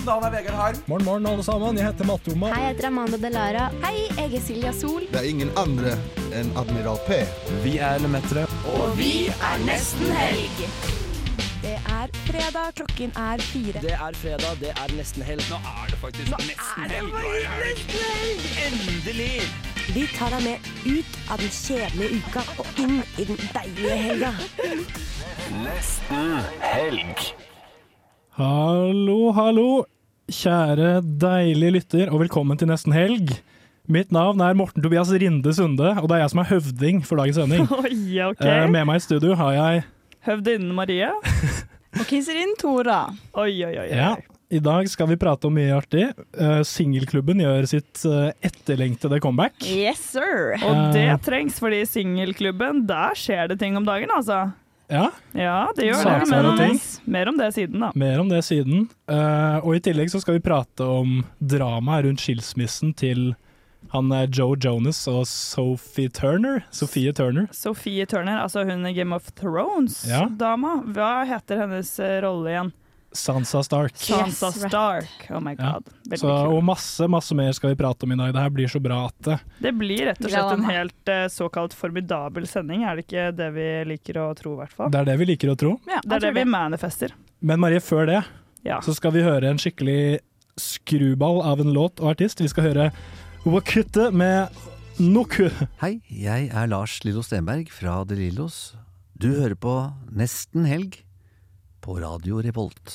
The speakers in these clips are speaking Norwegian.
Mitt navn er Vegard Harm. Morgen, morgen, alle sammen. Jeg heter Mattoma. Hei, jeg heter Amanda Delara. Hei, jeg er Silja Sol. Det er ingen andre enn Admiral P. Vi er Lemetere. Og vi er nesten helg. Det er fredag, klokken er fire. Det er fredag, det er nesten helg. Nå er det faktisk nesten helg. Endelig! Vi tar deg med ut av den kjedelige uka og inn i den deilige helga. Nesten helg. Hallo, hallo. Kjære deilige lytter, og velkommen til Nesten helg. Mitt navn er Morten Tobias Rinde Sunde, og det er jeg som er høvding for dagens sending. Oi, okay. Eh, Med meg i studio har jeg Høvdinnen Marie. Og Kinserin Tora. Oi, oi, oi. Ja, i dag skal vi prate om mye artig. Uh, Singelklubben gjør sitt uh, etterlengtede comeback. Yes, sir. Og det trengs, fordi i singelklubben, der skjer det ting om dagen, altså. Ja, Ja, det gjør det. Mer om ting. mer om det siden, da. mer om det siden. Uh, og i tillegg så skal vi prate om dramaet rundt skilsmissen til han er Joe Jonas og Sophie Turner. Sofie Turner. Sophie Turner, altså hun i Game of Thrones-dama. Hva heter hennes eh, rolle igjen? Sansa Stark. Sansa yes, Stark. Oh my god. Ja. Så, og masse masse mer skal vi prate om i dag. Det her blir så bra at det Det blir rett og slett en helt uh, såkalt formidabel sending, er det ikke det vi liker å tro, i hvert fall? Det er det vi liker å tro. Ja, Det er det vi manifester. Men Marie, før det Ja. så skal vi høre en skikkelig skruball av en låt og artist. Vi skal høre Wakutte med Noku. Hei, jeg er Lars Lillo Stenberg fra De Lillos. Du hører på Nesten helg på Radio Revolt.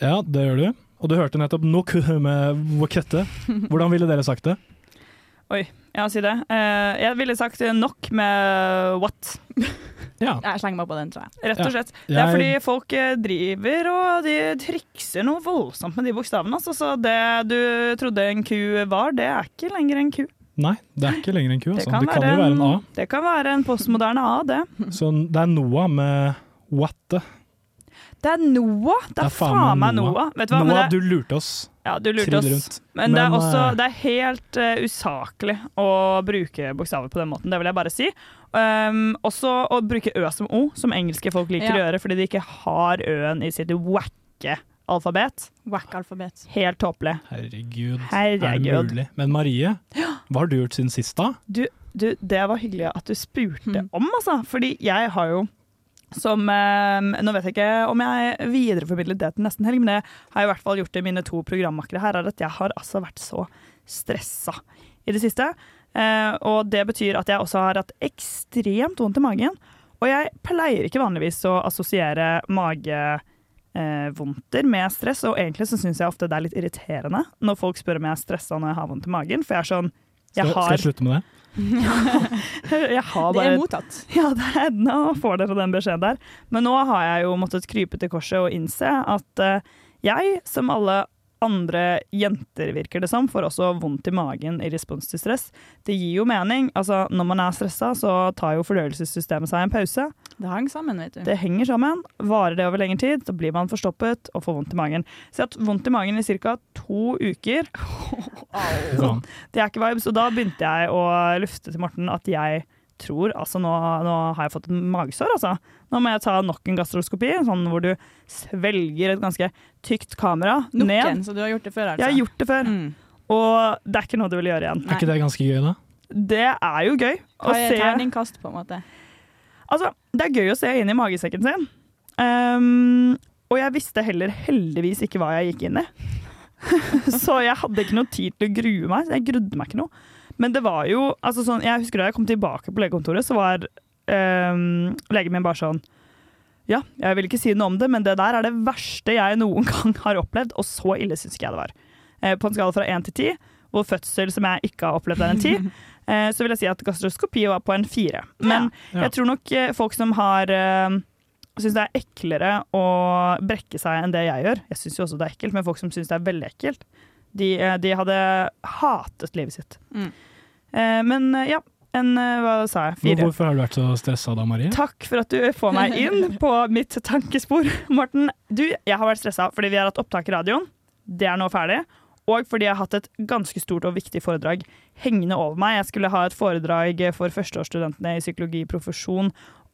Ja, det gjør du. Og du hørte nettopp nok med Wakette. Hvordan ville dere sagt det? Oi, Ja, si det. Eh, jeg ville sagt nok med what, Ja. Jeg slenger meg på den, tror jeg. rett og Ja. slett. Det er fordi folk eh, driver og de trikser noe voldsomt med de bokstavene. Altså, så det du trodde en ku var, det er ikke lenger en ku. Nei, det er ikke lenger en ku. Det Altså. kan, Det kan være jo være en A. det kan være en postmoderne A, det. Så det er Noah med Watte. Det er Noah. Det er, faen meg Noah. Vet du hva? Men Noah, det, du lurte oss. ja, du lurte oss. Men, Men, det er også eh, det er helt uh, usaklig å bruke bokstaver på den måten. Det vil jeg bare si. Um, også å bruke Ø som O, som engelske folk liker Ja. å gjøre fordi de ikke har Ø-en i sitt wacke alfabet. Whack-alfabet. Helt tåpelig. Herregud, er det mulig? Men Marie, hva har du gjort siden sist da? Du, det var hyggelig at du spurte Mm. om, altså. Fordi jeg har jo som eh, Nå vet jeg ikke om jeg videreformidlet det til nesten helg, men det har jeg i hvert fall gjort i mine to programmakere her, er at jeg har altså vært så stressa i det siste. Eh, og det betyr at jeg også har hatt ekstremt vondt i magen. Og jeg pleier ikke vanligvis å assosiere magevondter med stress, og egentlig så syns jeg ofte det er litt irriterende når folk spør om jeg er stressa når jeg har vondt i magen, for jeg er sånn jeg Skal, skal jeg slutte med det? har Det er mottatt. Ja, det er, nå får dere den beskjeden der. Men nå har jeg jo måttet krype til korset og innse at eh, jeg, som alle andre jenter, virker det som, får også vondt i magen i respons til stress. Det gir jo mening. Altså, når man er stressa, så tar jo fordøyelsessystemet seg en pause. Det henger sammen, vet du. Det henger sammen. Varer det over lengre tid, så blir man forstoppet og får vondt i magen. Så jeg har hatt vondt i magen i ca. to uker. Sånn. Det er ikke vibes. Og da begynte jeg å lufte til Morten at jeg tror Altså, nå, nå har jeg fått et magesår, altså. Nå må jeg ta nok en gastroskopi, sånn hvor du svelger et ganske tykt kamera Noken, ned. så du har gjort det før, altså. Jeg har gjort det før, Mm. og det er ikke noe du vil gjøre igjen. Er ikke det ganske gøy da? Det er jo gøy å Hva er se terningkast, på en måte? Altså, det er gøy å se inn i magesekken sin. Um, og jeg visste heller heldigvis ikke hva jeg gikk inn i. så jeg hadde ikke noe tid til å grue meg. så Jeg grudde meg ikke noe. Men det var jo altså sånn, Jeg husker da jeg kom tilbake på legekontoret, så var øh, legen min bare sånn Ja, jeg vil ikke si noe om det, men det der er det verste jeg noen gang har opplevd, og så ille syns ikke jeg det var. Eh, på en skala fra én til ti, hvor fødsel som jeg ikke har opplevd er en ti, eh, så vil jeg si at gastroskopi var på en fire. Men Ja. jeg tror nok eh, folk som har uh, syns det er eklere å brekke seg enn det jeg gjør. Jeg syns jo også det er ekkelt, men folk som syns det er veldig ekkelt, de, eh, de hadde hatet livet sitt. Mm. Eh, men eh, ja, en eh, Hva sa jeg? Fire. hvorfor har du vært så stressa da, Marie? Takk for at du får meg inn på mitt tankespor, Morten. Du, jeg har vært stressa fordi vi har hatt opptak i radioen. Det er nå ferdig. Og fordi jeg har hatt et ganske stort og viktig foredrag hengende over meg. Jeg skulle ha et foredrag for førsteårsstudentene i psykologi profesjon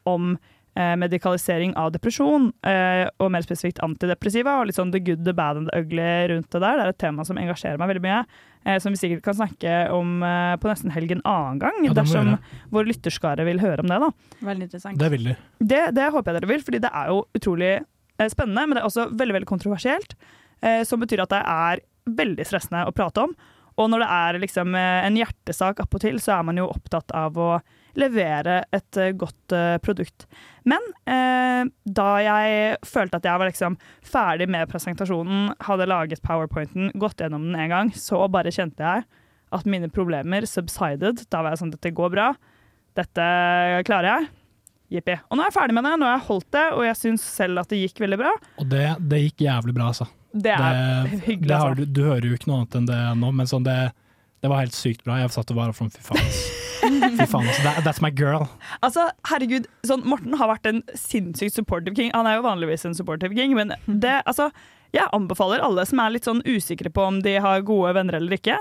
om medikalisering av depresjon, eh, og mer spesifikt antidepressiva, og litt sånn the good, the bad and the ugly rundt det der. Det er et tema som engasjerer meg veldig mye, eh, som vi sikkert kan snakke om eh, på nesten helg en annen gang, Ja, dersom vår lytterskare vil høre om det. da. Veldig interessant. Det vil de. Det, det håper jeg dere vil, fordi det er jo utrolig eh, spennende, men det er også veldig veldig kontroversielt. Eh, som betyr at det er veldig stressende å prate om. Og når det er liksom eh, en hjertesak appåtil, så er man jo opptatt av å levere et eh, godt eh, produkt. Men eh, da jeg følte at jeg var liksom ferdig med presentasjonen, hadde laget powerpointen, gått gjennom den en gang, så bare kjente jeg at mine problemer subsided. Da var jeg sånn dette går bra. Dette klarer jeg. Jippi. Og nå er jeg ferdig med det, nå har jeg holdt det, og jeg syns selv at det gikk veldig bra. Og det, det gikk jævlig bra, altså. Det er Det, hyggelig, det har, altså. du, du hører jo ikke noe annet enn det nå, men sånn det, det var helt sykt bra. Jeg satt og var sånn fy faen. Fy faen, altså. That, that's my girl. Altså, herregud, sånn, Morten har vært en sinnssykt supportive king. Han er jo vanligvis en supportive king, men det, altså, jeg anbefaler alle som er litt sånn usikre på om de har gode venner eller ikke,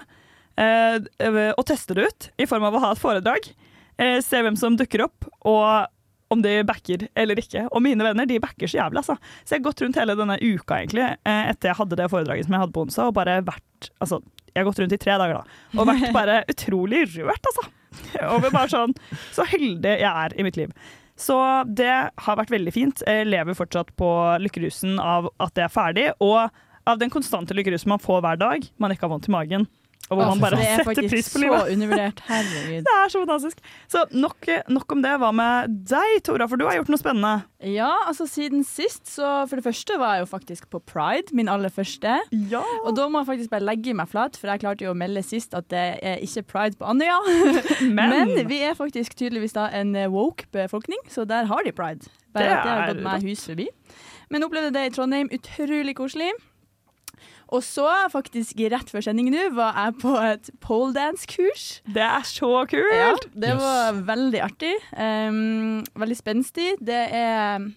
eh, å teste det ut i form av å ha et foredrag. Eh, se hvem som dukker opp, og om de backer eller ikke. Og mine venner de backer så jævlig. altså. Så jeg har gått rundt hele denne uka egentlig, eh, etter jeg hadde det foredraget som jeg hadde på onsdag, og bare vært altså, Jeg har gått rundt i tre dager da, og vært bare utrolig rørt, altså. Over bare sånn Så heldig jeg er i mitt liv. Så det har vært veldig fint. Jeg lever fortsatt på lykkerusen av at det er ferdig, og av den konstante lykkerusen man får hver dag. Man ikke har vondt i magen, og hvor man bare det er setter pris på så livet. undervurdert. Herregud. Det er så fantastisk. Så nok, nok om det. Hva med deg, Tora? For du har gjort noe spennende. Ja, altså siden sist, så for det første var jeg jo faktisk på Pride, min aller første. Ja. Og da må jeg faktisk bare legge meg flat, for jeg klarte jo å melde sist at det er ikke pride på Andøya. Men, Men vi er faktisk tydeligvis da en eh, woke befolkning, så der har de pride. Bare Det at det har gått meg hus forbi. Men opplevde det i Trondheim. Utrolig koselig. Og så, faktisk rett før sending nå, var jeg på et poledance-kurs. det er så kult! Ja, det Yes. var veldig artig. Um, veldig spenstig. Det er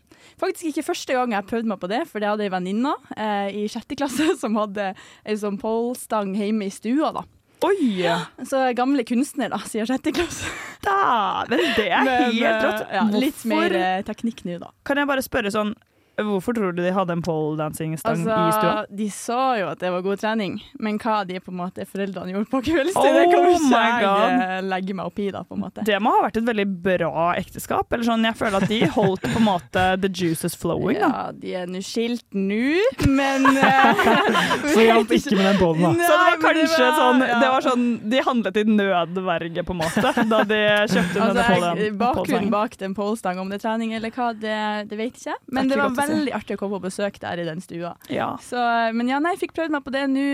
faktisk ikke første gang jeg prøvde meg på det, for det hadde ei venninne uh, i sjette klasse som hadde ei sånn polestang hjemme i stua. da. Oi! Så gamle kunstner, da, sier sjette klasse. Dæven, det er helt eh, rått. Ja, litt mer eh, teknikk nå, da. Kan jeg bare spørre sånn Hvorfor tror du de hadde en poledancing-stang i stua? Altså, de sa jo at det var god trening, men hva de på en måte foreldrene gjorde på kveldstid, Oh det kan ikke jeg eh, legge meg opp i, da, på en måte. Det må ha vært et veldig bra ekteskap. Eller sånn, Jeg føler at de holdt på en måte the juices flowing. Da. Ja, de er nå skilt nå, men eh, Så hjalp ikke med den bollen, da. Så det var kanskje det var- sånn, ja. det var sånn De handlet i nødverge, på en måte, da de kjøpte Altså, denne jeg, polen- bakgrunnen bak den polestanga, om det er trening eller hva, det, det vet jeg ikke. Men Det det, var si. Veldig artig å komme på besøk der i den stua. Ja. Så, men ja, nei, jeg fikk prøvd meg på det nå.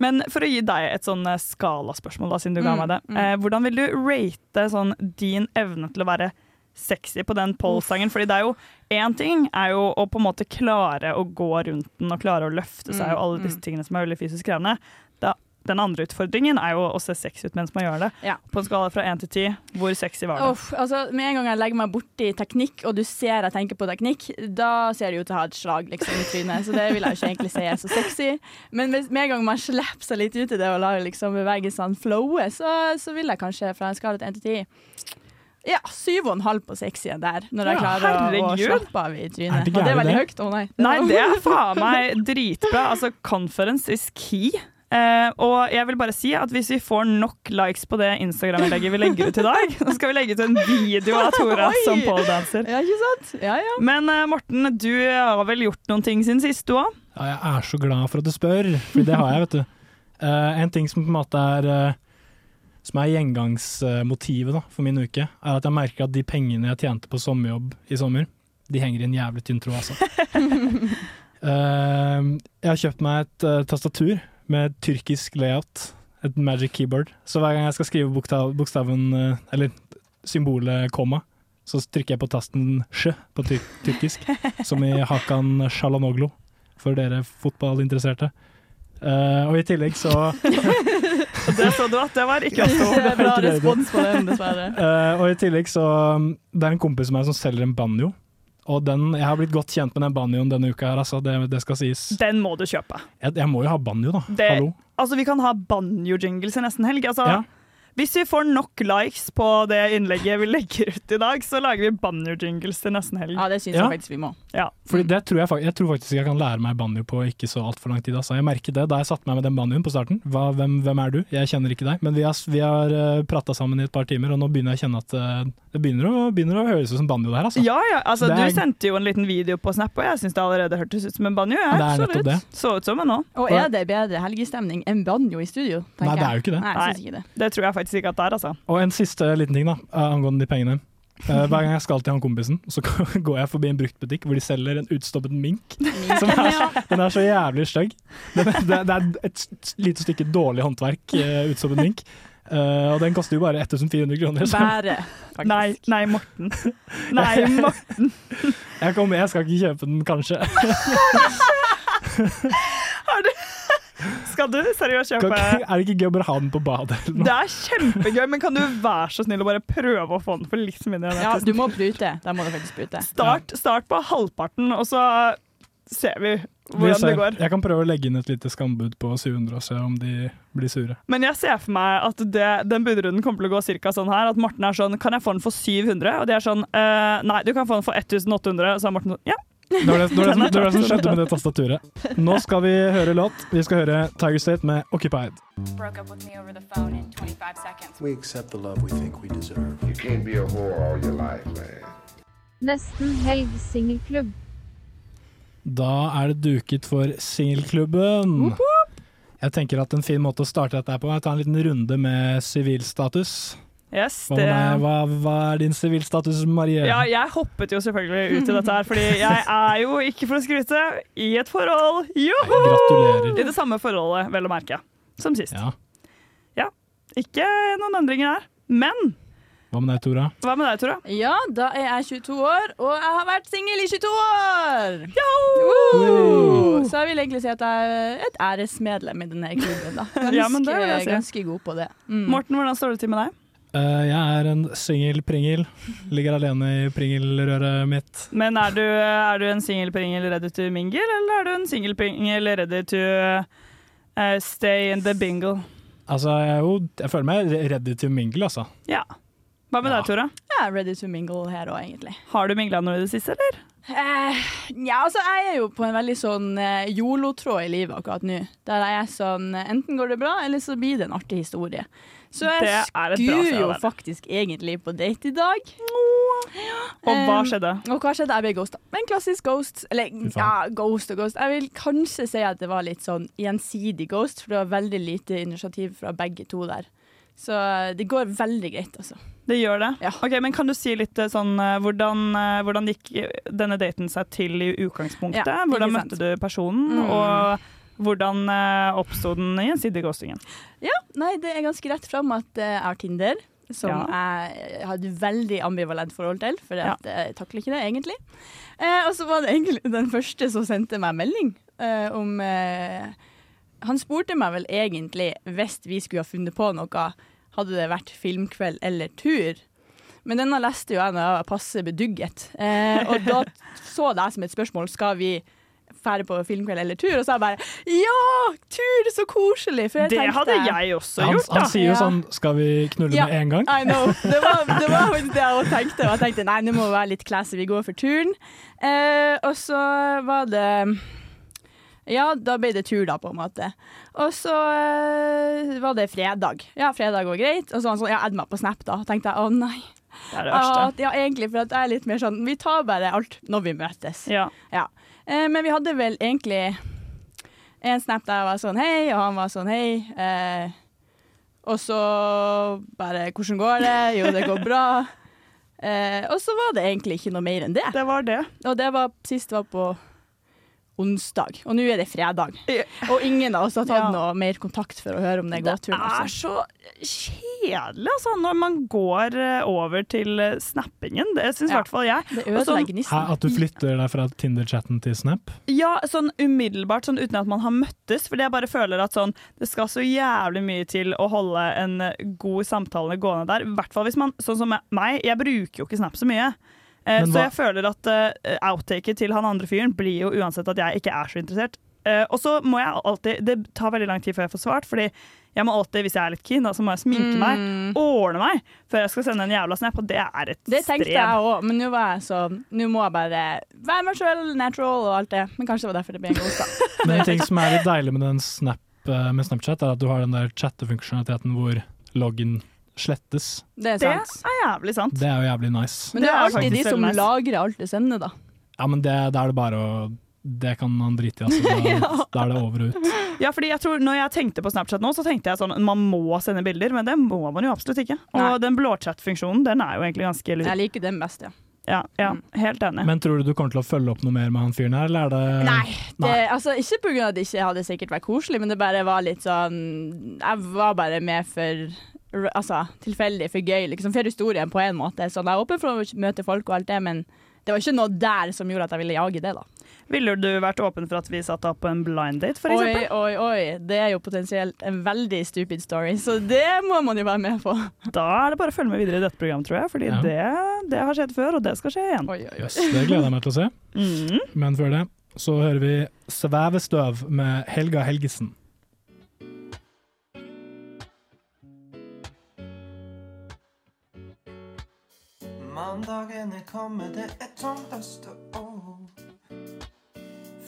Men for å gi deg et sånn eh, skalaspørsmål, da, siden du ga Mm, meg det. mm. Eh, hvordan vil du rate sånn, din evne til å være sexy på den pollsangen? Fordi det er jo én ting er jo å på en måte klare å gå rundt den og klare å løfte seg Mm, og alle disse mm. tingene som er veldig fysisk krevende. Den andre utfordringen er jo å se sexy ut mens man gjør det. Ja. På en skala fra én til ti, hvor sexy var det? Oh, altså, med en gang jeg legger meg borti teknikk, og du ser jeg tenker på teknikk, da ser det ut til å ha et slag liksom, i trynet. Så det vil jeg ikke egentlig si er så sexy. Men hvis, med en gang man slipper seg litt ut i det og lar liksom, bevegelsene flowe, så, så vil jeg kanskje fra en skala til 1 til 10 ja, syv og en halv på sexyen der, når jeg Ja, klarer å, å slappe av i Er trynet. det Og det er veldig det? høyt. Å nei. Nei, det er faen meg dritbra. Altså, conference is key. Eh, og jeg vil bare si at hvis vi får nok likes på det Instagram-legget vi legger ut i dag, så skal vi legge ut en video av Tora Oi! som poledanser. Ja, ikke sant? Ja, ja. Men eh, Morten, du har vel gjort noen ting siden sist, du òg? Ja, jeg er så glad for at du spør, for det har jeg, vet du. Eh, en ting som på en måte er Som er gjengangsmotivet da, for min uke, er at jeg merker at de pengene jeg tjente på sommerjobb i sommer, de henger i en jævlig tynn tråd, altså. Eh, jeg har kjøpt meg et tastatur med tyrkisk layout, et magic keyboard. Så hver gang jeg skal skrive bokstav, bokstaven, eh, eller symbolet komma, så trykker jeg på tasten sj på tyr tyrkisk, som i Hakan Shalanoglu, for dere fotballinteresserte. Uh, og i tillegg så Det så du at det var ikke oss to. Ikke bra respons på den, dessverre. Uh, og i tillegg så um, Det er en kompis av meg som selger en banjo. Og den, jeg har blitt godt kjent med den banjoen denne uka her, altså. Det, det skal sies. Den må du kjøpe. Jeg, jeg må jo ha banjo, da. Det- Hallo. Altså, Vi kan ha banjo-jingles i nesten helg. Altså, Ja. Hvis vi får nok likes på det innlegget vi legger ut i dag, så lager vi banjo-jingles til nesten helg. Ja, det syns Ja. jeg faktisk vi må. Ja. Fordi det tror jeg, jeg tror faktisk jeg kan lære meg banjo på ikke så altfor lang tid. Altså. Jeg merket det da jeg satte meg med den banjoen på starten. Hva, hvem, hvem er du? Jeg kjenner ikke deg. Men vi har, vi har uh, prata sammen i et par timer, og nå begynner jeg å kjenne at eh, det begynner å, begynner å høres ut som banjo der. Altså. Ja, ja, altså er- Du sendte jo en liten video på Snap, og jeg syns det allerede hørtes ut som en banjo. Jeg. Det er nettopp det. Så ut som en nå. Og er det bedre helgestemning enn banjo i studio? Nei, det er jo ikke det. Nei, jeg synes ikke det. Det tror jeg faktisk ikke at det er, altså. Og en siste liten ting da, eh, angående de pengene. Eh, hver gang jeg skal til han kompisen, så går jeg forbi en bruktbutikk hvor de selger en utstoppet mink. Som er, den er så jævlig stygg. Er- Det, det er et lite stykke dårlig håndverk, uh, utstoppet mink. Uh, og den koster jo bare 1400 kroner. Så Bare. faktisk. Nei, nei, Morten. Nei, Morten. jeg, kommer, jeg skal ikke kjøpe den, kanskje. Skal du seriøst Kan, kjøpe er det ikke gøy å bare ha den på badet? eller noe? Det er kjempegøy, men kan du være så snill å bare prøve å få den for litt mindre? enn Ja, 1000? du må prute. Da må du faktisk prute. Start, start på halvparten, og så ser vi Vi hvordan ser. det går. Jeg kan prøve å legge inn et lite skambud på 700 og se om de blir sure. Men jeg ser for meg at det, den budrunden kommer til å gå cirka sånn her. At Morten er sånn Kan jeg få den for 700? Og de er sånn «Eh, Nei, du kan få den for 1800. Og så er Morten sånn Ja. Det var det, det, var det, som, det, var det som skjedde med det tastaturet. Nå skal vi høre låt. Vi skal høre Tiger State med 'Occupied'. broke up with me over the phone in 25 seconds. We accept the love we think we deserve. You can't be a whore all your life, man. Nesten helg singelklubb. Da er det duket for singelklubben. Jeg tenker at en fin måte å starte dette på, er å ta en liten runde med sivilstatus. Yes, Hva, det hva, hva er din sivilstatus, Marie? Ja, jeg hoppet jo selvfølgelig ut i dette her, fordi jeg er jo ikke for å skryte i et forhold. Joho! Gratulerer. I det samme forholdet, vel å merke, som sist. Ja. Ja. Ikke noen endringer her. Men Hva med deg, Tora? hva med deg, Tora? Ja, da er jeg 22 år, og jeg har vært singel i 22 år! Woo! Så jeg vil egentlig si at jeg er et æresmedlem i denne klubben. Da. Ganske, Ja, men det vil jeg si. ganske god på det. Mm. Morten, hvordan står det til med deg? Eh, jeg er en singel pringel. Ligger alene i pringelrøret mitt. Men er du, er du en singelpringel ready to mingle, eller er du en singelpringel ready to uh, stay in the bingle? Altså, jeg, er jo, jeg føler meg ready to mingle, altså. Ja. Hva med Ja. deg, Tora? Jeg er ready to mingle her òg, egentlig. Har du mingla noe i det siste, eller? Eh, ja, altså Jeg er jo på en veldig sånn eh, yolo-tråd i livet akkurat nå. Der jeg er sånn eh, Enten går det bra, eller så blir det en artig historie. Så jeg skulle jo faktisk egentlig på date i dag. Og hva Um, skjedde? Og hva skjedde? Jeg ble ghosta. En klassisk ghost. Eller ja, ghost og ghost. Jeg vil kanskje si at det var litt sånn gjensidig ghost, for det var veldig lite initiativ fra begge to der. Så eh, det går veldig greit, altså. Det gjør det? Ja. Ok, men Kan du si litt eh, sånn eh, hvordan, eh, hvordan gikk denne daten seg til i utgangspunktet? Ja, hvordan møtte du personen, Mm. og hvordan uh, oppsto den gjensidige ghostingen? Ja, nei, det er ganske rett fram at eh, jeg har Tinder, som jeg hadde veldig ambivalent forhold til, for Ja. jeg takler ikke det egentlig. Uh, og så var det egentlig den første som sendte meg melding eh, om eh, Han spurte meg vel egentlig hvis vi skulle ha funnet på noe, hadde det vært filmkveld eller tur. Men denne leste jo jeg når jeg var passe bedugget, eh, og da så det jeg som et spørsmål skal vi fære på filmkveld eller tur, og så er jeg bare ja, tur, så koselig! For jeg Det tenkte- hadde jeg også Han, gjort, da. han sier jo sånn 'skal vi knulle Ja, med en gang'? I know. Det var, det var det jeg også tenkte. Og jeg tenkte nei, nå må vi være litt classy, vi går for turen. Eh, og så var det Ja, da ble det tur, da, på en måte. Og så øh, var det fredag. Ja, fredag var greit. Og så han sånn, ja, add meg på Snap, da. tenkte jeg å nei. Det er det verste. At, ja, egentlig, for at jeg er litt mer sånn Vi tar bare alt når vi møtes. Ja. Ja. Eh, men vi hadde vel egentlig en snap der jeg var sånn hei, og han var sånn hei. Eh, og så bare hvordan går det? Jo, det går bra. Eh, og så var det egentlig ikke noe mer enn det. Det var det. Og det var sist var på onsdag, og nå er det fredag. Og ingen av oss har tatt Ja. noe mer kontakt for å høre om det Det gåturen. er Altså. så kjedelig altså, når man går eh, over til eh, snappingen. Det syns i Ja. hvert fall jeg. Det sånn- ødelegger Hæ, nissen. at du flytter deg fra Tinder-chatten til Snap? Ja, sånn umiddelbart, sånn uten at man har møttes. Fordi jeg bare føler at sånn, det skal så jævlig mye til å holde en eh, god samtale gående der. I hvert fall hvis man, sånn som meg, jeg bruker jo ikke Snap så mye. Eh, Men så hva- jeg føler at uh, outtaket til han andre fyren blir jo uansett at jeg ikke er så interessert. Eh, og så må jeg alltid Det tar veldig lang tid før jeg får svart, fordi Jeg må alltid, hvis jeg er litt keen, da, så må jeg sminke Mm. meg, ordne meg, før jeg skal sende en jævla snap, og det er et strev. Det tenkte strev. jeg òg, men nå var jeg så Nå må jeg bare være meg sjøl, natural og alt det. Men kanskje det var derfor det ble en god start. Men en ting som er litt deilig med, den snap, eh, med Snapchat, er at du har den der chattefunksjonaliteten hvor loggen slettes. Det er sant. Det er jævlig sant. Det er jo jævlig nice. Men det er Det er alltid de som nice. lagrer alt det sender, da. Ja, men det, det er det bare å Det kan man drite i, altså. Da, Ja. da er det over og ut. Ja, fordi jeg tror, når jeg tenkte på Snapchat nå, så tenkte jeg sånn man må sende bilder, men det må man jo absolutt ikke. Og Nei. den blåchat-funksjonen, den er jo egentlig ganske Jeg liker den best, ja. Ja, ja helt enig. Men tror du du kommer til å følge opp noe mer med han fyren her, eller er det Nei, det, altså, ikke pga. at det ikke hadde sikkert vært koselig, men det bare var litt sånn Jeg var bare med for Altså, tilfeldig, for gøy, liksom. For historien på en måte. Så jeg er åpen for å møte folk og alt det, men det var ikke noe der som gjorde at jeg ville jage det, da. Ville du vært åpen for at vi satte opp en blind date, for Oi, oi, oi. Det er jo potensielt en veldig stupid story, så det må man jo være med på. Da er det bare å følge med videre i dette programmet, tror jeg. Fordi Ja. det, det har skjedd før, og det skal skje igjen. Oi, oi, oi. Jøss, det gleder jeg meg til å se. Mhm. Men før det så hører vi Svevestøv med Helga Helgesen. Mandagen er kommet, det er tomt øst.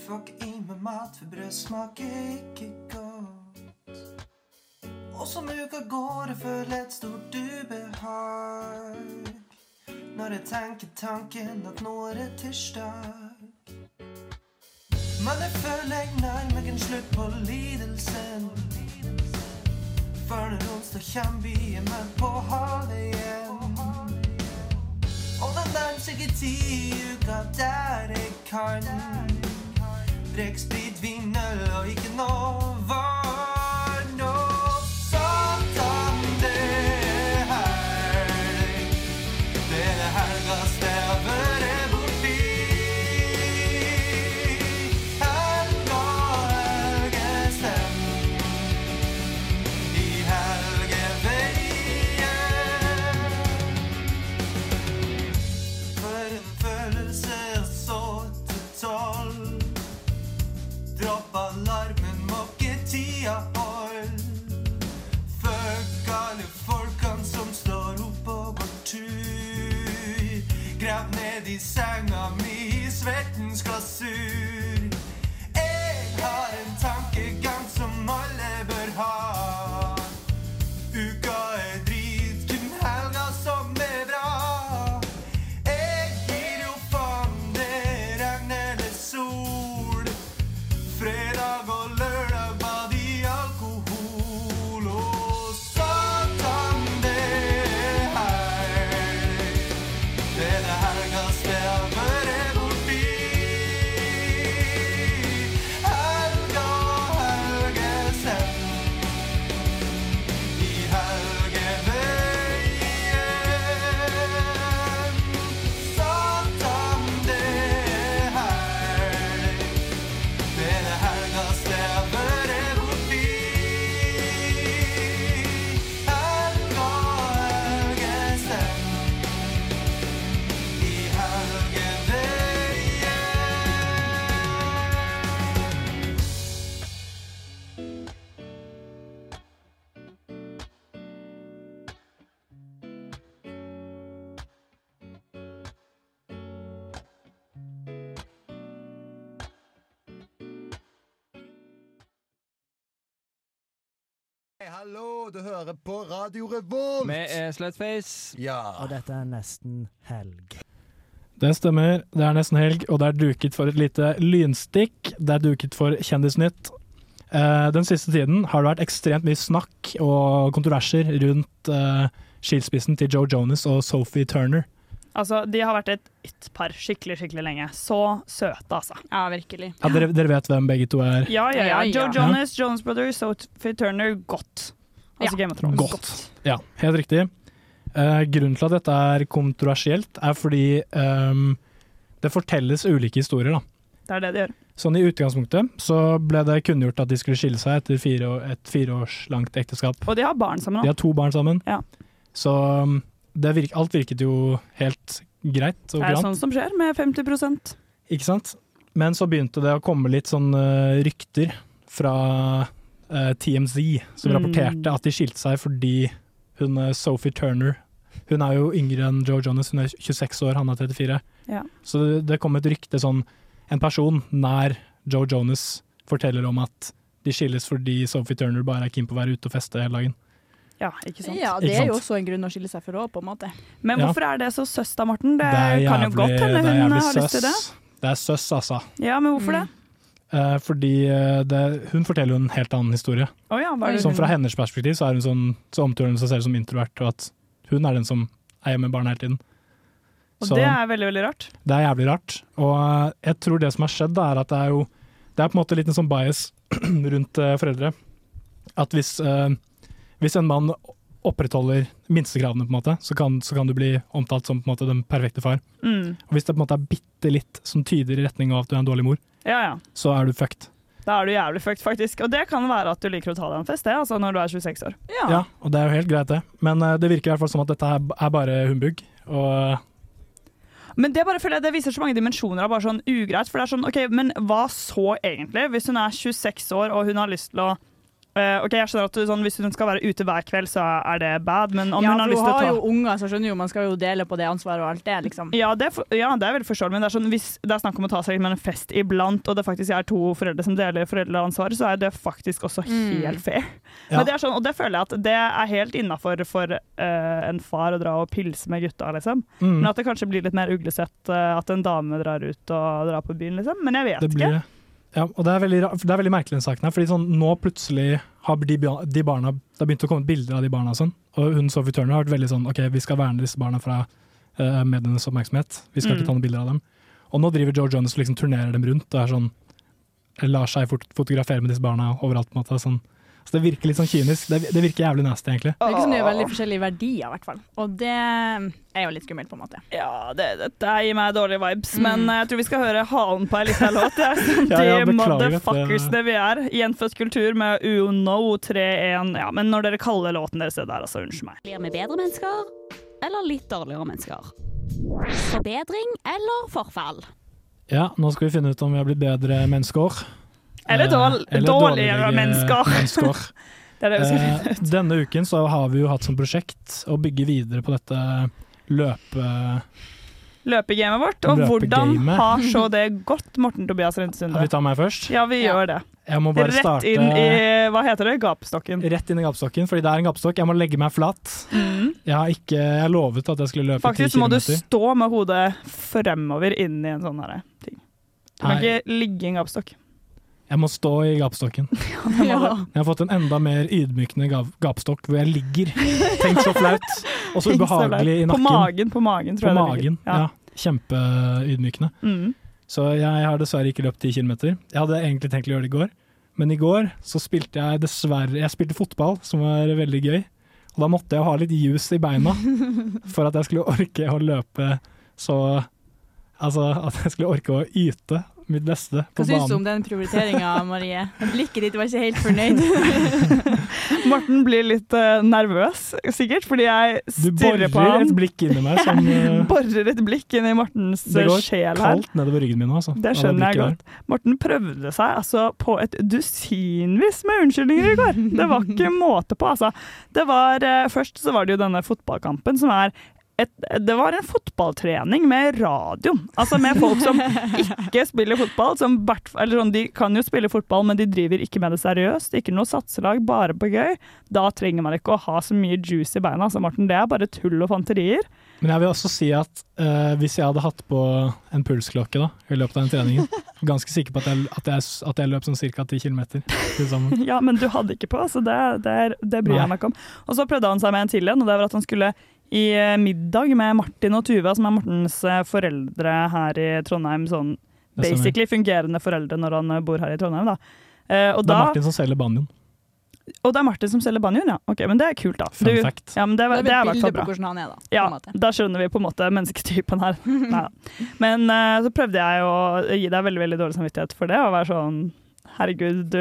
Fuck i med mat, for brød smaker ikke godt. Og som uka går, jeg føler et stort ubehag. Når jeg tenker tanken at nå er det tirsdag. Men jeg føler jeg nærmer meg en slutt på lidelsen. For når onsdag kommer, er med på havet igjen. Ti uka der jeg kan Drikk sprit, vin, øl og ikke noe vann. En hallo, du hører på Radio Revolt! Vi er Slutface. Ja. Og dette er nesten helg. Det stemmer, det er nesten helg, og det er duket for et lite lynstikk. Det er duket for Kjendisnytt. Eh, den siste tiden har det vært ekstremt mye snakk og kontroverser rundt skilspissen skilsmissen til Joe Jonas og Sophie Turner. Altså, De har vært et par skikkelig skikkelig lenge. Så søte, altså. Ja, virkelig. Ja, dere, dere vet hvem begge to er? Ja, ja, ja. Ja, ja. Joe Jonas, Jonas Brothers, Sophie Turner, godt. Altså Ja. Game of Thrones. Godt. Ja, helt riktig. Eh, grunnen til at dette er kontroversielt, er fordi ehm, det fortelles ulike historier. da. Det er det de gjør. Sånn I utgangspunktet så ble det kunngjort at de skulle skille seg etter fire et fireårslangt ekteskap. Og de har barn sammen De har to barn sammen. Ja. Så um, det virk, alt virket jo helt greit og Det er sånn som skjer med 50% Ikke sant? Men så begynte det å komme litt sånn eh, rykter fra eh, TMZ, som Mm. rapporterte at de skilte seg fordi hun eh, Sophie Turner Hun er jo yngre enn Joe Jonas, hun er 26 år, han er 34. Ja. Så det, det kom et rykte sånn En person nær Joe Jonas forteller om at de skilles fordi Sophie Turner bare er keen på å være ute og feste hele dagen. Ja, ikke sant? Ja, det er jo også en grunn å skille seg for òg, på en måte. Men Ja. hvorfor er det så søss da, Morten? Det, Det er kan jo jævlig- godt hende hun har søs. lyst til det. Det er søss, altså. Ja, men hvorfor det? Eh, fordi eh, det, hun forteller jo en helt annen historie. Oh ja, hun- Fra hennes perspektiv så, er hun sånn, så omtaler hun seg selv som introvert, og at hun er den som er hjemme med barna hele tiden. Og Så det er veldig, veldig rart. det er jævlig rart. Og eh, jeg tror det som har skjedd, er at det er jo Det er på en måte litt en sånn bias rundt foreldre. At hvis, hvis en mann opprettholder minstekravene, på en måte, så kan, så kan du bli omtalt som på en måte den perfekte far. Mm. Og hvis det på en måte er bitte litt som tyder i retning av at du er en dårlig mor, Ja, ja. så er du fucked. Da er du jævlig fucked, faktisk. Og det kan være at du liker å ta deg en fest, det, altså, når du er 26 år. Ja. og det er jo helt greit, det. Men uh, det virker i hvert fall som at dette er, er bare humbug. Og Men det bare føler jeg det viser så mange dimensjoner av bare sånn ugreit. For det er sånn, ok, men hva så egentlig? Hvis hun er 26 år og hun har lyst til å eh, Ok, jeg skjønner at du, sånn, Hvis hun skal være ute hver kveld, så er det bad, men om ja, hun har for lyst hun til å har jo unger, så skjønner jo man skal jo dele på det ansvaret og alt det, liksom. ja det, er for, ja, det er veldig forståelig, men det er sånn, hvis det er snakk om å ta seg med en fest iblant, og det faktisk er to foreldre som deler foreldreansvaret, så er det faktisk også Mm. helt fair. Ja. Men det er sånn, og det føler jeg at det er helt innafor for uh, en far å dra og pilse med gutta, liksom. Mm. Men at det kanskje blir litt mer uglesett uh, at en dame drar ut og drar på byen, liksom. Men jeg vet det blir ikke. det. Ja, og det er veldig, det er veldig merkelig den saken her, fordi sånn, nå plutselig har de, de barna, det har begynt å komme bilder av de barna og sånn, og hun Sophie Turner har vært veldig sånn, ok, vi skal verne disse barna fra uh, medienes oppmerksomhet, vi skal Mm. ikke ta noen bilder av dem. Og nå driver Joe Jonas og liksom turnerer dem rundt, og er sånn, lar seg fort fotografere med disse barna overalt på en måte, sånn. Så det virker litt sånn kynisk, det, det virker jævlig nasty egentlig. Det virker som de har veldig forskjellige verdier, i hvert fall. Og det er jo litt skummelt, på en måte. Ja, det, dette gir meg dårlige vibes, Mm. men eh, jeg tror vi skal høre halen på ei lita låt. Ja. Sånn, Ja, ja, de dette. motherfuckersene vi er. Gjenfødt kultur med UNO 3-1. Ja, men når dere kaller låten deres det der, altså, unnskyld meg. Blir vi bedre mennesker, eller litt dårligere mennesker? Forbedring eller forfall? Ja, nå skal vi finne ut om vi har blitt bedre mennesker. Eller Eh, dårl- eller dårligere dårligere mennesker. mennesker. Det er det vi skal Eh, finne ut. denne uken så har vi jo hatt som prosjekt å bygge videre på dette løpe... Løpegamet vårt. Og hvordan Løpegamet. har så det gått, Morten Tobias Rentesunde? Rintesunde? vi ta meg først? Ja, vi gjør det. Jeg må bare Rett starte inn i hva heter det? Gapestokken. Rett inn i gapestokken, fordi det er en gapestokk. Jeg må legge meg flat. Mm. Jeg har ikke Jeg lovet at jeg skulle løpe Faktisk ti må du stå med hodet fremover inn i en sånn her ting. Du kan Nei. ikke ligge i en gapestokk. Jeg må stå i gapestokken. Ja. Jeg har fått en enda mer ydmykende gap- gapestokk hvor jeg ligger. Tenk så flaut! Og så ubehagelig i nakken. På magen, på magen, tror På jeg det magen, ligger. ja. Kjempeydmykende. Mm. Så jeg har dessverre ikke løpt 10 kilometer. Jeg hadde egentlig tenkt å gjøre det i går, men i går så spilte jeg dessverre Jeg spilte fotball, som var veldig gøy. Og da måtte jeg ha litt juice i beina for at jeg skulle orke å løpe så Altså at jeg skulle orke å yte mitt beste på Hva syns du om den prioriteringa, Marie? Blikket ditt var ikke helt fornøyd. Morten blir litt uh, nervøs, sikkert, fordi jeg stirrer på borer ham. et blikk inni meg som uh, Borer et blikk inn i Mortens Det går sjel her. kaldt nedover ryggen min nå, altså. Det skjønner jeg godt. Morten prøvde seg altså på et dusinvis med unnskyldninger i går. Det var ikke måte på, altså. Det var, uh, først så var det jo denne fotballkampen som er et, det var en fotballtrening med radio. Altså med folk som ikke spiller fotball. Som sånn, de kan jo spille fotball, men de driver ikke med det seriøst. Ikke noe satselag, bare på gøy. Da trenger man ikke å ha så mye juice i beina. Altså, Martin, det er bare tull og fanterier. Men jeg vil også si at eh, hvis jeg hadde hatt på en pulsklokke da, i løpet av den treningen, ganske sikker på at jeg, at jeg, at jeg løp sånn ca. 10 km til sammen. Ja, men du hadde ikke på, så det, det, det bryr Nei. jeg meg ikke om. Og så prøvde han seg med en til en, og det var at han skulle i eh, middag med Martin og Tuva, som er Mortens eh, foreldre her i Trondheim. Sånn basically fungerende foreldre når han eh, bor her i Trondheim, da. Eh, og, Det er da Martin som selger banjoen. og det er Martin som selger banjoen, ja. Ok, men det er kult, da. Fun fact. Ja, men det, Det er det er bilde på bra. hvordan han er, da. på Ja, en måte. da skjønner vi på en måte mennesketypen her. Nei. Men uh, så prøvde jeg å gi deg veldig veldig dårlig samvittighet for det, og være sånn Herregud, du,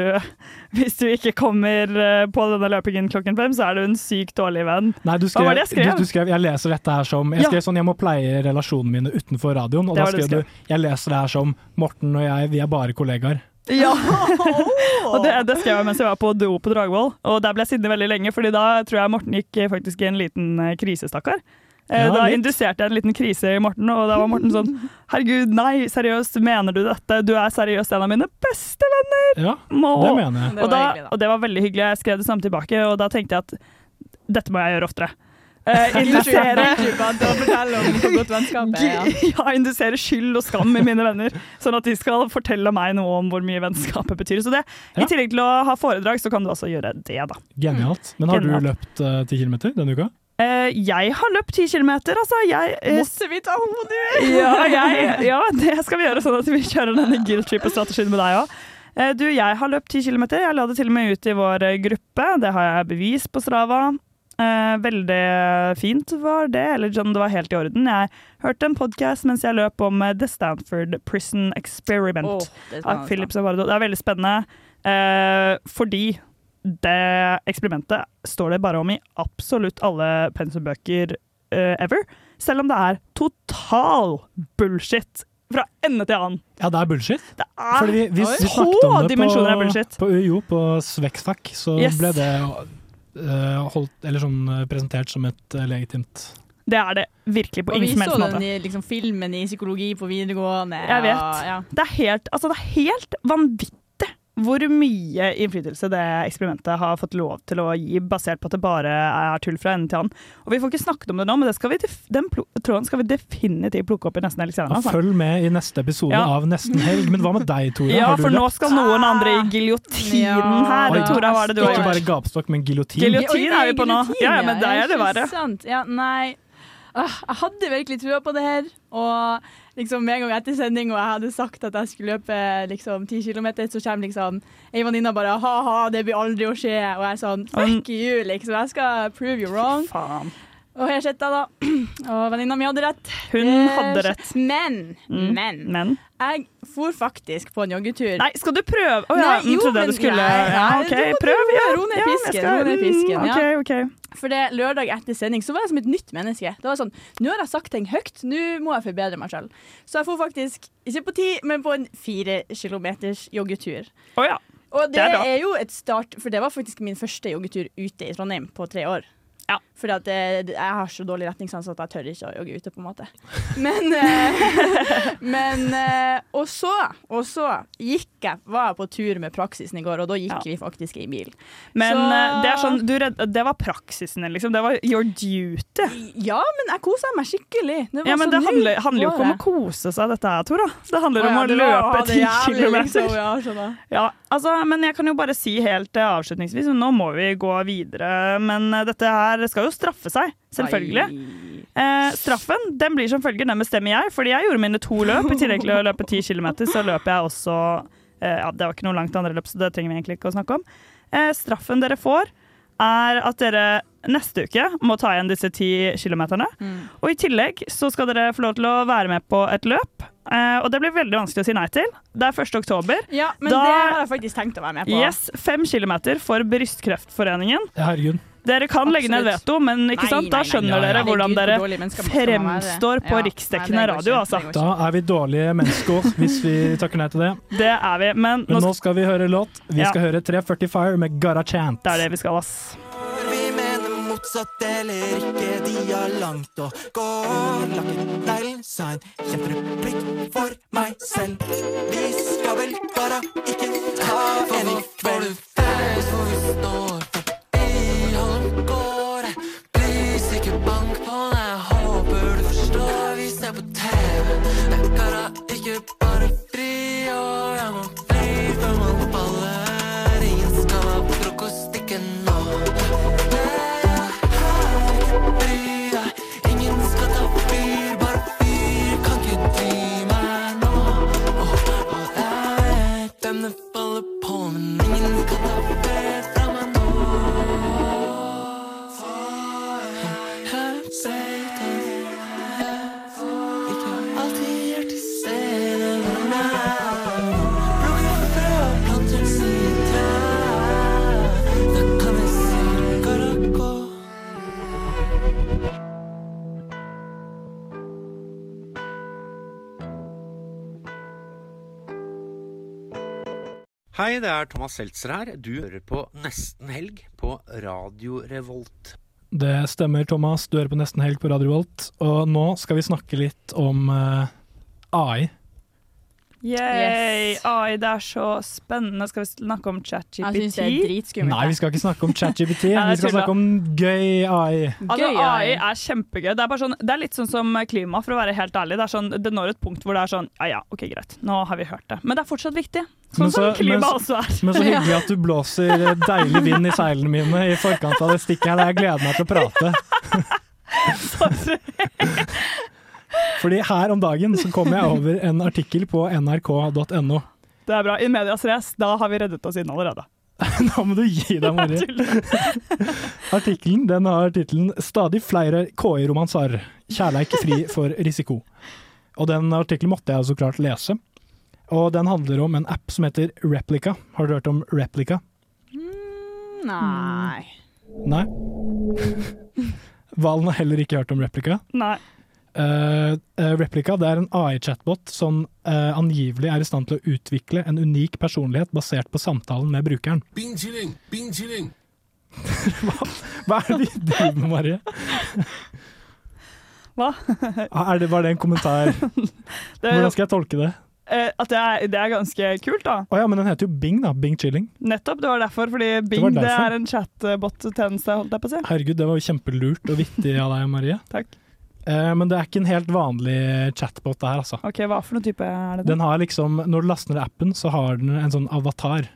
hvis du ikke kommer eh, på denne løpingen klokken fem, så er du en sykt dårlig venn. Nei, du Hva var det jeg skrev? Du, du skrev jeg leser dette her som Jeg Ja. skrev sånn, jeg må pleie relasjonene mine utenfor radioen. Og da skrev, skrev du du jeg leser det her som Morten og jeg, vi er bare kollegaer. Ja. og det, det skrev jeg mens jeg var på do på Dragvoll, og der ble jeg sittende veldig lenge, fordi da tror jeg Morten gikk eh, faktisk i en liten eh, krise, stakkar. Eh, Ja, da litt. induserte jeg en liten krise i Morten, og da var Morten sånn Herregud, nei, seriøst, mener du dette? Du er seriøst en av mine beste venner! Ja, Må. det mener jeg. Og, da, og det var veldig hyggelig. Jeg skrev det samme tilbake, og da tenkte jeg at dette må jeg gjøre oftere. Uh, indusere er. Ja. ja, indusere skyld og skam i mine venner, sånn at de skal fortelle meg noe om hvor mye vennskapet betyr. Så det, Ja. I tillegg til å ha foredrag, så kan du også gjøre det, da. Genialt. Men har du løpt eh, ti kilometer denne uka? Eh, jeg har løpt ti kilometer, altså. Jeg, eh, Måtte vi ta hodet? ja, jeg, ja, det skal vi gjøre, sånn at vi kjører denne guilt trip-strategien med deg òg. Du, jeg har løpt ti kilometer. Jeg la det til og med ut i vår eh, gruppe. Det har jeg bevis på Strava. Eh, veldig fint var det, eller sånn, det var helt i orden. Jeg hørte en podkast mens jeg løp om eh, The Stanford Prison Experiment oh, det av. Philip Zavardo. Det er veldig spennende, eh, fordi det eksperimentet står det bare om i absolutt alle pensumbøker uh, ever. Selv om det er total bullshit fra ende til annen. Ja, det er bullshit. Det er Fordi vi, vi, vi snakket om det på, bullshit. på UiO, på Svexfac, så Yes. ble det uh, holdt, eller sånn, eh, presentert som et uh, legitimt Det er det virkelig på Og vi ingen som så helst den måte. i liksom, filmen i psykologi på videregående. Jeg vet. Ja, Ja. Det er helt, altså det er helt vanvittig hvor mye innflytelse det eksperimentet har fått lov til å gi, basert på at det bare er tull fra ende til annen. Og Vi får ikke snakket om det nå, men det skal vi, def- den tråden skal vi definitivt plukke opp i nesten helg senere. Altså. Følg med i neste episode Ja. av Nesten helg. Men hva med deg, Tora? Ja, Har du for nå skal noen andre i giljotinen Ja. her. Oi. Tora, hva er det du har Ikke bare gapstokk, men giljotin. Giljotin er vi på nå. Ja, ja, men deg er det verre. sant. Ja, nei. Jeg hadde virkelig trua på det her. Og liksom med en gang etter sending og jeg hadde sagt at jeg skulle løpe liksom ti kilometer, så kommer liksom ei venninne bare ha-ha, det blir aldri å skje. Og jeg er sånn fuck you, liksom. Jeg skal prove you wrong. Faen. Og jeg sitter da. Og venninna mi hadde rett. Hun hadde rett. Men, Mm. men, Men jeg for faktisk på en joggetur. Nei, skal du prøve? Å ja, Nei, jo, trodde men- du skulle nei, Ja, OK, du prøv. Ja, ro ned ja, jeg pisken, skal- ro ned pisken, mm, ja. Okay, okay. For det lørdag etter sending så var jeg som et nytt menneske. Det var sånn, Nå har jeg sagt ting høyt, nå må jeg forbedre meg sjøl. Så jeg får faktisk, ikke på ti, men på en fire kilometers joggetur. Oh, ja. Og det, Det er er jo et start, for det var faktisk min første joggetur ute i Trondheim på tre år. Ja. Fordi at det, det- jeg har så dårlig retningssans at jeg tør ikke å jogge ute, på en måte. Men, eh, men eh, Og så, og så gikk jeg, var jeg på tur med praksisen i går, og da gikk vi faktisk i bil. Men Så- eh, det sånn, du det var praksisen din, liksom. Det var your duty. Ja, men jeg kosa meg skikkelig. Det var Ja, men så det handler, handler jo ikke om å kose seg, dette her, Tora. Det handler Å om ja, å å løpe ti kilometer. liksom, ja. Ja, altså, men jeg kan jo bare si helt eh, avslutningsvis, nå må vi gå videre. Men eh, dette her skal jo straffe seg, selvfølgelig. Eh, straffen den blir som følger, den bestemmer jeg, fordi jeg gjorde mine to løp. I tillegg til å løpe ti kilometer, så løper jeg også eh, Ja, det var ikke noe langt andre løp, så det trenger vi egentlig ikke å snakke om. Eh, straffen dere får, er at dere neste uke må ta igjen disse ti kilometerne. Og i tillegg så skal dere få lov til å være med på et løp. Eh, og det blir veldig vanskelig å si nei til. Det er 1. oktober. Ja, men Da- det har jeg faktisk tenkt å være med på. Yes, fem kilometer for Brystkreftforeningen. Herregud. Dere kan legge ned veto, men ikke Nei, sant? da nei, nei. skjønner Ja, ja. dere hvordan dere fremstår på Ja. riksdekkende Nei, radio. Altså. Da er vi dårlige mennesker hvis vi takker nei til det. Det er vi. Men Men nå nå skal vi høre låt. Vi Ja. skal høre 340 Fire med Gotta Chant. det er det vi skal, ass. Vi mener motsatt eller ikke, de har langt å gå. Laget en sa en kjempereplikk for meg selv. Vi skal vel bare ikke ta en i kveld. hvor vi står gårde. Please, ikke bank på når jeg håper du forstår. Vi ser på TV, jeg kan ikke bare fri, og jeg må Hei, det er Thomas Seltzer her. Du hører på Nesten Helg på Radio Revolt. Det stemmer, Thomas. Du hører på Nesten Helg på Radio Revolt. Og nå skal vi snakke litt om eh, AI. Yay! AI, det er så spennende. Skal vi snakke om ChatGPT? Jeg synes det er dritskummelt. Nei, vi skal ikke snakke om ChatGPT. Nei, vi skal snakke om gøy AI. Altså, Gøy, AI AI. er kjempegøy. Det er, bare sånn, det er litt sånn som klima, for å være helt ærlig. Det, er sånn, det når et punkt hvor det er sånn Ja ja, OK, greit, nå har vi hørt det. Men det er fortsatt viktig. Sånn Men så- som klima men- også er. Men så hyggelig at du blåser deilig vind i seilene mine i forkant av det stikket her. Jeg gleder meg til å prate. Fordi her om dagen så kom jeg over en artikkel på nrk.no. Det er bra. I medias race, da har vi reddet oss inn allerede. Nå må du gi deg, Mari. Artikkelen den har tittelen 'Stadig flere KI-romanser. Kjærleik fri for risiko'. Og Den artikkelen måtte jeg så klart lese. Og Den handler om en app som heter Replica. Har du hørt om Replica? Nei. Nei? Valen har heller ikke hørt om Replica. Nei. Eh, replika det er en AI-chatbot som uh, angivelig er i stand til å utvikle en unik personlighet basert på samtalen med brukeren. Bing-chilling, bing-chilling. Hva hva, er det vi driver med, Marie? Hva? Ah, Er det, var det en kommentar? Det, Hvordan skal jeg tolke det? eh, at det er, det er ganske kult, da. Oh, ja, men den heter jo Bing, da. Bing Chilling. Nettopp, det var derfor. Fordi Bing det, derfor. er en chatbot-tjeneste, holdt jeg på å si. Herregud, det var jo kjempelurt og vittig av deg, Marie. Takk. Eh, men det er ikke en helt vanlig chatbot, det her, altså. Ok, Hva for noen type er det? Den har liksom, Når du laster ned appen, så har den en sånn avatar.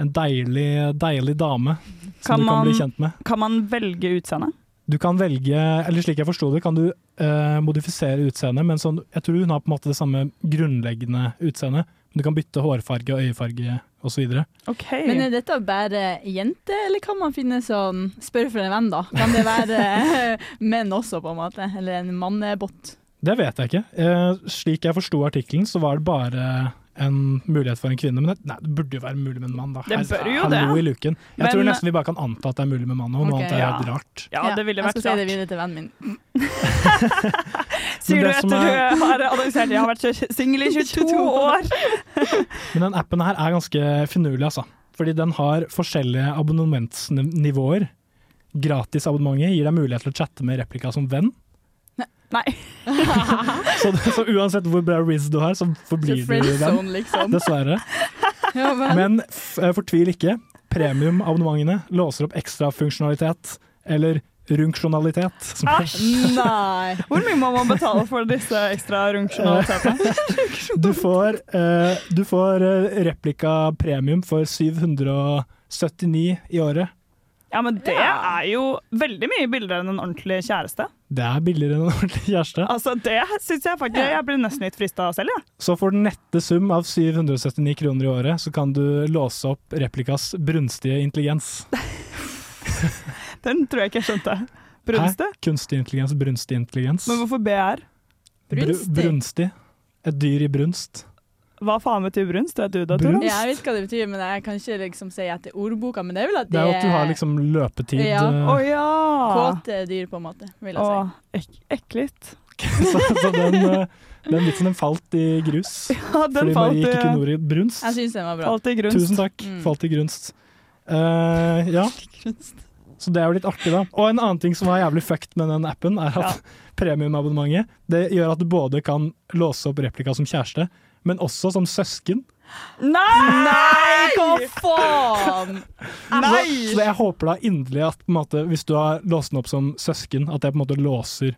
En deilig, deilig dame som du du kan bli kjent med. Kan man velge utseende? Du kan velge, eller slik jeg forsto det, kan du eh, modifisere utseendet, men sånn, jeg tror hun har på en måte det samme grunnleggende utseendet. Du kan bytte hårfarge og øyefarge osv. Okay. Men er dette bare jente, eller kan man finne sånn Spør for en venn, da. Kan det være menn også, på en måte? Eller en mannebot? Det vet jeg ikke. Eh, slik jeg forsto artikkelen, så var det bare en mulighet for en kvinne. Men det, nei, det burde jo være mulig med en mann, da. Det Her- bør jo Hallo det. i luken. Jeg Men- tror nesten vi bare kan anta at det er mulig med mann, og noe annet er ja. helt rart. Ja, det ville vært Jeg skal si det rart. videre til vennen min. Sier du det etter er- du har annonsert jeg har vært singel i 22 år? Men den appen her er ganske finurlig, altså. Fordi den har forskjellige abonnementsnivåer. Gratisabonnementet gir deg mulighet til å chatte med replika som venn. Nei. Så, så uansett hvor bra riz du har, så forblir du den. friendzone, liksom. Dessverre. Ja. Men f eh, fortvil ikke. Premiumabonnementene låser opp ekstra funksjonalitet, eller runksjonalitet. Æsj! Nei. Hvor mye må man betale for disse ekstra runksjonalitetene? Du får, eh, du får eh, replika premium for 779 i året. Ja, men det er jo veldig mye billigere enn en ordentlig kjæreste. Det er billigere enn en ordentlig kjæreste. Altså, Det syns jeg faktisk Jeg blir nesten litt frista selv, jeg. Så for den nette sum av 779 kroner i året, så kan du låse opp replikas brunstige intelligens. Den tror jeg ikke jeg skjønte. Brunstig? Hæ? Kunstig intelligens, brunstig intelligens. Men hvorfor BR? Brunstig. Brunstig? brunstig. Et dyr i brunst. Hva faen betyr brunst? Vet du det, Tore? Brunst? Ja, jeg vet hva det betyr, men jeg kan ikke liksom si etter ordboka. Men det er vel at Det er jo at du har liksom løpetid. Ja. Oh, ja! Kåte dyr, på en måte, vil jeg Å, si. ek ekkelt. så, så den, eh, den vitsen den falt i grus. Ja, den fordi falt Marie ikke i- kunne ordet brunst. Jeg synes den var bra. Falt i grunst. Tusen takk. Mm. Falt i grunst. Uh, ja. Så det er jo litt artig, da. Og en annen ting som var jævlig fucked med den appen, er at premiumabonnementet det gjør at du både kan låse opp replika som kjæreste, men også som søsken. Nei! Nei, hva faen! Nei! Så, så jeg håper da inderlig at på en måte, hvis du har låst den opp som søsken, at det på en måte låser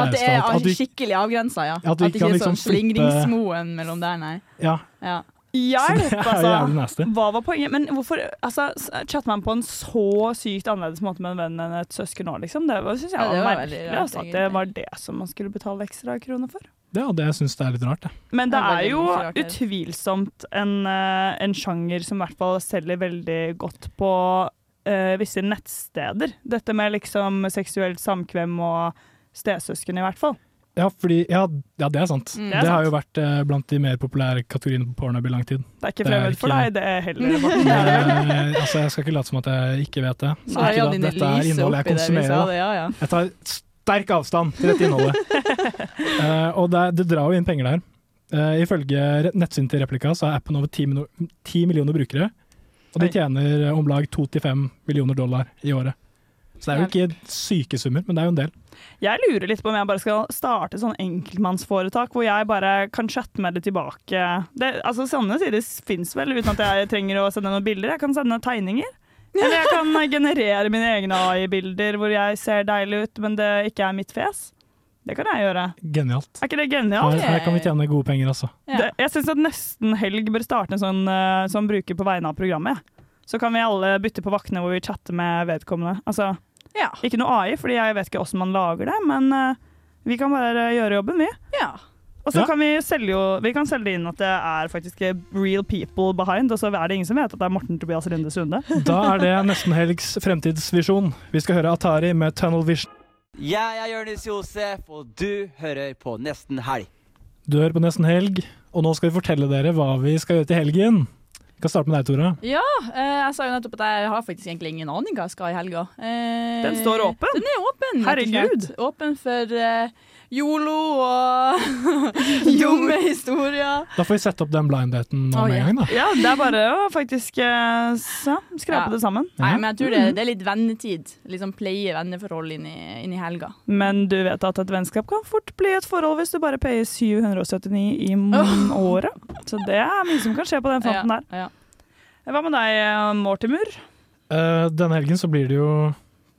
At det er at du- skikkelig avgrensa, ja. Ja, At at det ikke er liksom sånn liksom slingringsmoen mellom der, nei. ja, Ja. Så det Hjelp, er altså! Hva var poenget? Men hvorfor altså, chatter man på en så sykt annerledes måte med en venn enn et søsken nå, liksom? Det syns jeg Ja, det var, var merkelig. rart, altså, at det var det som man skulle betale ekstra kroner for. Ja, det syns jeg er litt rart, jeg. Men det Det er jo utvilsomt en, eh, en sjanger som i hvert fall selger veldig godt på uh, visse nettsteder. Dette med liksom seksuelt samkvem og stesøsken, i hvert fall. Ja, fordi, ja, ja, det er sant. Mm. Det, Det har har jo vært eh, blant de mer populære kategoriene på Pornhub i lang tid. Det er ikke er fremmed for deg, det er heller Morten. Er. Eh, altså, jeg skal ikke late som at jeg ikke vet det. Så Ikke da, dette er innholdet jeg konsumerer. det, ja, ja. Jeg tar sterk avstand til dette innholdet. uh, og det, det drar jo inn penger der. Uh, ifølge nettsiden til Replika så er appen over 10, mino- 10 millioner brukere, og de tjener om lag 2-5 millioner dollar i året. Så det er jo ikke syke summer, men det er jo en del. Jeg lurer litt på om jeg bare skal starte sånn enkeltmannsforetak hvor jeg bare kan chatte med det tilbake. Det, altså Sånne sider fins vel, uten at jeg trenger å sende noen bilder. Jeg kan sende tegninger. Eller jeg kan generere mine egne AI-bilder hvor jeg ser deilig ut, men det ikke er mitt fjes. Det kan jeg gjøre. Genialt. Er ikke det genialt? Her, her kan vi tjene gode penger, altså. Det, jeg syns at nesten helg bør starte en sånn eh, som bruker på vegne av programmet. Så kan vi alle bytte på vaktene hvor vi chatter med vedkommende. Altså, Ikke noe AI, fordi jeg vet ikke hvordan man lager det, men uh, vi kan bare gjøre jobben, vi. Og så Ja. kan vi selge jo Vi kan selge inn at det er faktisk real people behind, og så er det ingen som vet at det er Morten Tobias Rinde Sunde. Da er det nesten helgs fremtidsvisjon. Vi skal høre Atari med Tunnel Vision. Jeg er Jonis Josef, og du hører på Nesten Helg. Du hører på Nesten helg, og nå skal vi fortelle dere hva vi skal gjøre til helgen. Kan starte med deg, Tora. Ja, eh, jeg sa jo nettopp at jeg har faktisk egentlig ingen aning hva jeg skal i helga. Eh, Den står åpen? Den er åpen, Herregud. Åpen for eh, yolo og dumme historier. Da får vi sette opp den blindheten nå med en gang, da. Ja, det er bare å faktisk ja, skrape Ja. det sammen. Nei, men jeg tror det, det er litt vennetid. Liksom pleie venneforhold inn i, inn i helga. Men du vet at et vennskap kan fort bli et forhold hvis du bare payer 779 i året. Så det er mye som kan skje på den fronten der. Ja, Hva med deg, eh, Mortimer? Uh, denne helgen så blir det jo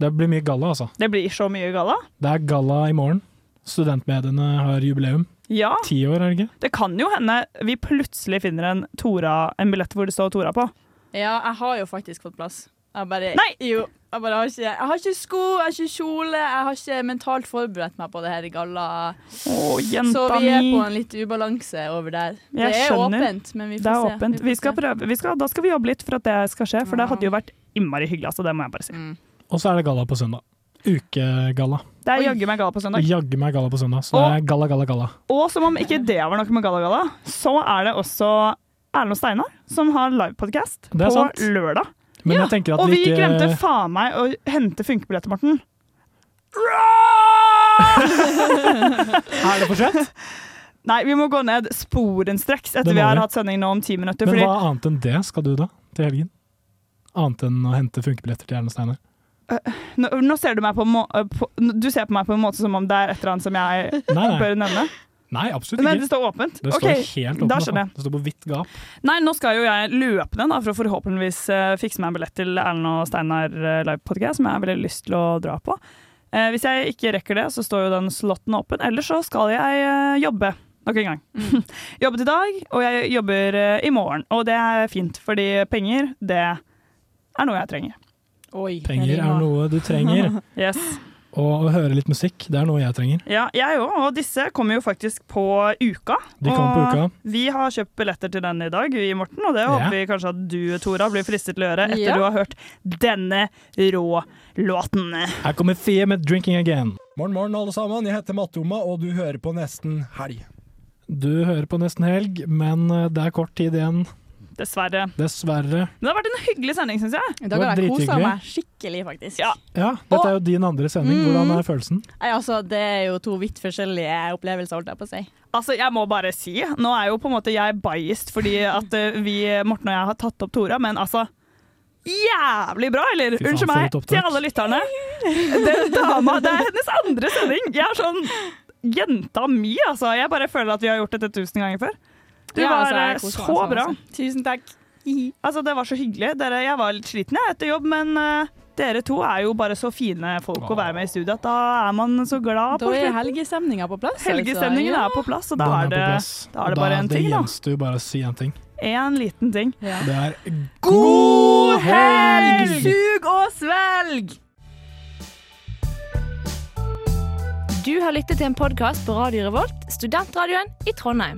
Det blir mye galla, altså. Det blir så mye galla. Det er galla i morgen. Studentmediene har jubileum. Ja. Ti år, er det ikke? Det kan jo hende vi plutselig finner en, Tora, en billett hvor det står Tora på. Ja, jeg har jo faktisk fått plass. Jeg bare, Nei! Jo, jeg, bare har ikke, jeg har ikke sko, jeg har ikke kjole, jeg har ikke mentalt forberedt meg på det her galla. Åh, jenta Så vi er på en litt ubalanse over der. Jeg det er skjønner. åpent, men vi får det er se. åpent. Vi skal prøve. Vi skal, da skal vi jobbe litt for at det skal skje, for det hadde jo vært innmari hyggelig. Altså, det må jeg bare si. Og så er det galla på søndag. Ukegalla. Det er jaggu meg galla på søndag. Jaggu meg galla på søndag. Så det er galla, galla, galla. Og som om ikke det var noe med Galla Galla, så er det også Erlend og Steinar som har livepodkast på sant. lørdag. Men jeg tenker at og vi vi ikke glemte faen meg å hente funkebilletter, Morten. Er det for sent? Nei, vi må gå ned sporenstreks etter vi har vi. hatt sending nå om ti minutter. Men fordi hva annet enn det skal du da, til helgen? Annet enn å hente funkebilletter til Erlend Steinar? Nå, nå ser du meg på, må, øh, på Du ser på meg på en måte som om det er et eller annet som jeg Nei, nei. bør nevne. Nei, absolutt Men ikke. det står åpent. Det står Ok, helt åpent. da skjønner jeg. Det står på vidt gap. Nei, nå skal jo jeg løpende den da, for å forhåpentligvis eh, fikse meg en billett til Erlend og Steinar uh, livepodcast, som jeg har veldig lyst til å dra på. Eh, hvis jeg ikke rekker det, så står jo den slotten åpen. Ellers så skal jeg eh, jobbe nok en gang. Jobbet i dag, og jeg jobber eh, i morgen. Og det er fint, fordi penger, det er noe jeg trenger. Penger er noe du trenger. yes. Og å høre litt musikk, det er noe jeg trenger. Ja, jeg òg, og disse kommer jo faktisk på uka. De kommer på uka. Vi har kjøpt billetter til den i dag, vi Morten, og det Ja. håper vi kanskje at du, Tora, blir fristet til å gjøre etter Ja. du har hørt denne rå låten. Her kommer Fie med 'Drinking Again'. Morgen, morgen, alle sammen. Jeg heter Mattoma, og du hører på Nesten Helg. Du hører på nesten helg, men eh, det er kort tid igjen. Dessverre. Dessverre. Men det har vært en hyggelig sending, syns jeg. I dag har jeg kosa meg skikkelig, faktisk. Ja. Ja, dette er jo din andre sending. Hvordan Mm. er følelsen? Nei, altså, det er jo to vidt forskjellige opplevelser, holdt jeg på å si. Altså, jeg må bare si, nå er jo på en måte jeg biased fordi at eh, vi, Morten og jeg, har tatt opp Tora, men altså Jævlig bra, eller? Faen, Unnskyld meg til alle lytterne. Den dama, Det er hennes andre sending! Jeg er sånn Jenta mi, altså. Jeg bare føler at vi har gjort dette tusen ganger før. Du Ja, var altså, eh, meg så sånn, bra. altså. Tusen takk. Altså, det var så hyggelig. Dere, jeg var litt sliten etter jobb, men uh, dere to er jo bare så fine folk å være med i studio at da er man så glad Da er helgestemninga på plass. Helgestemningen altså. er på plass, og da Den er det, plass. da er det bare en ting, Det da. gjenstår bare å si en ting. En liten ting. Det er God helg! Sug og svelg! Du har lyttet til en podkast på Radio Revolt, studentradioen i Trondheim.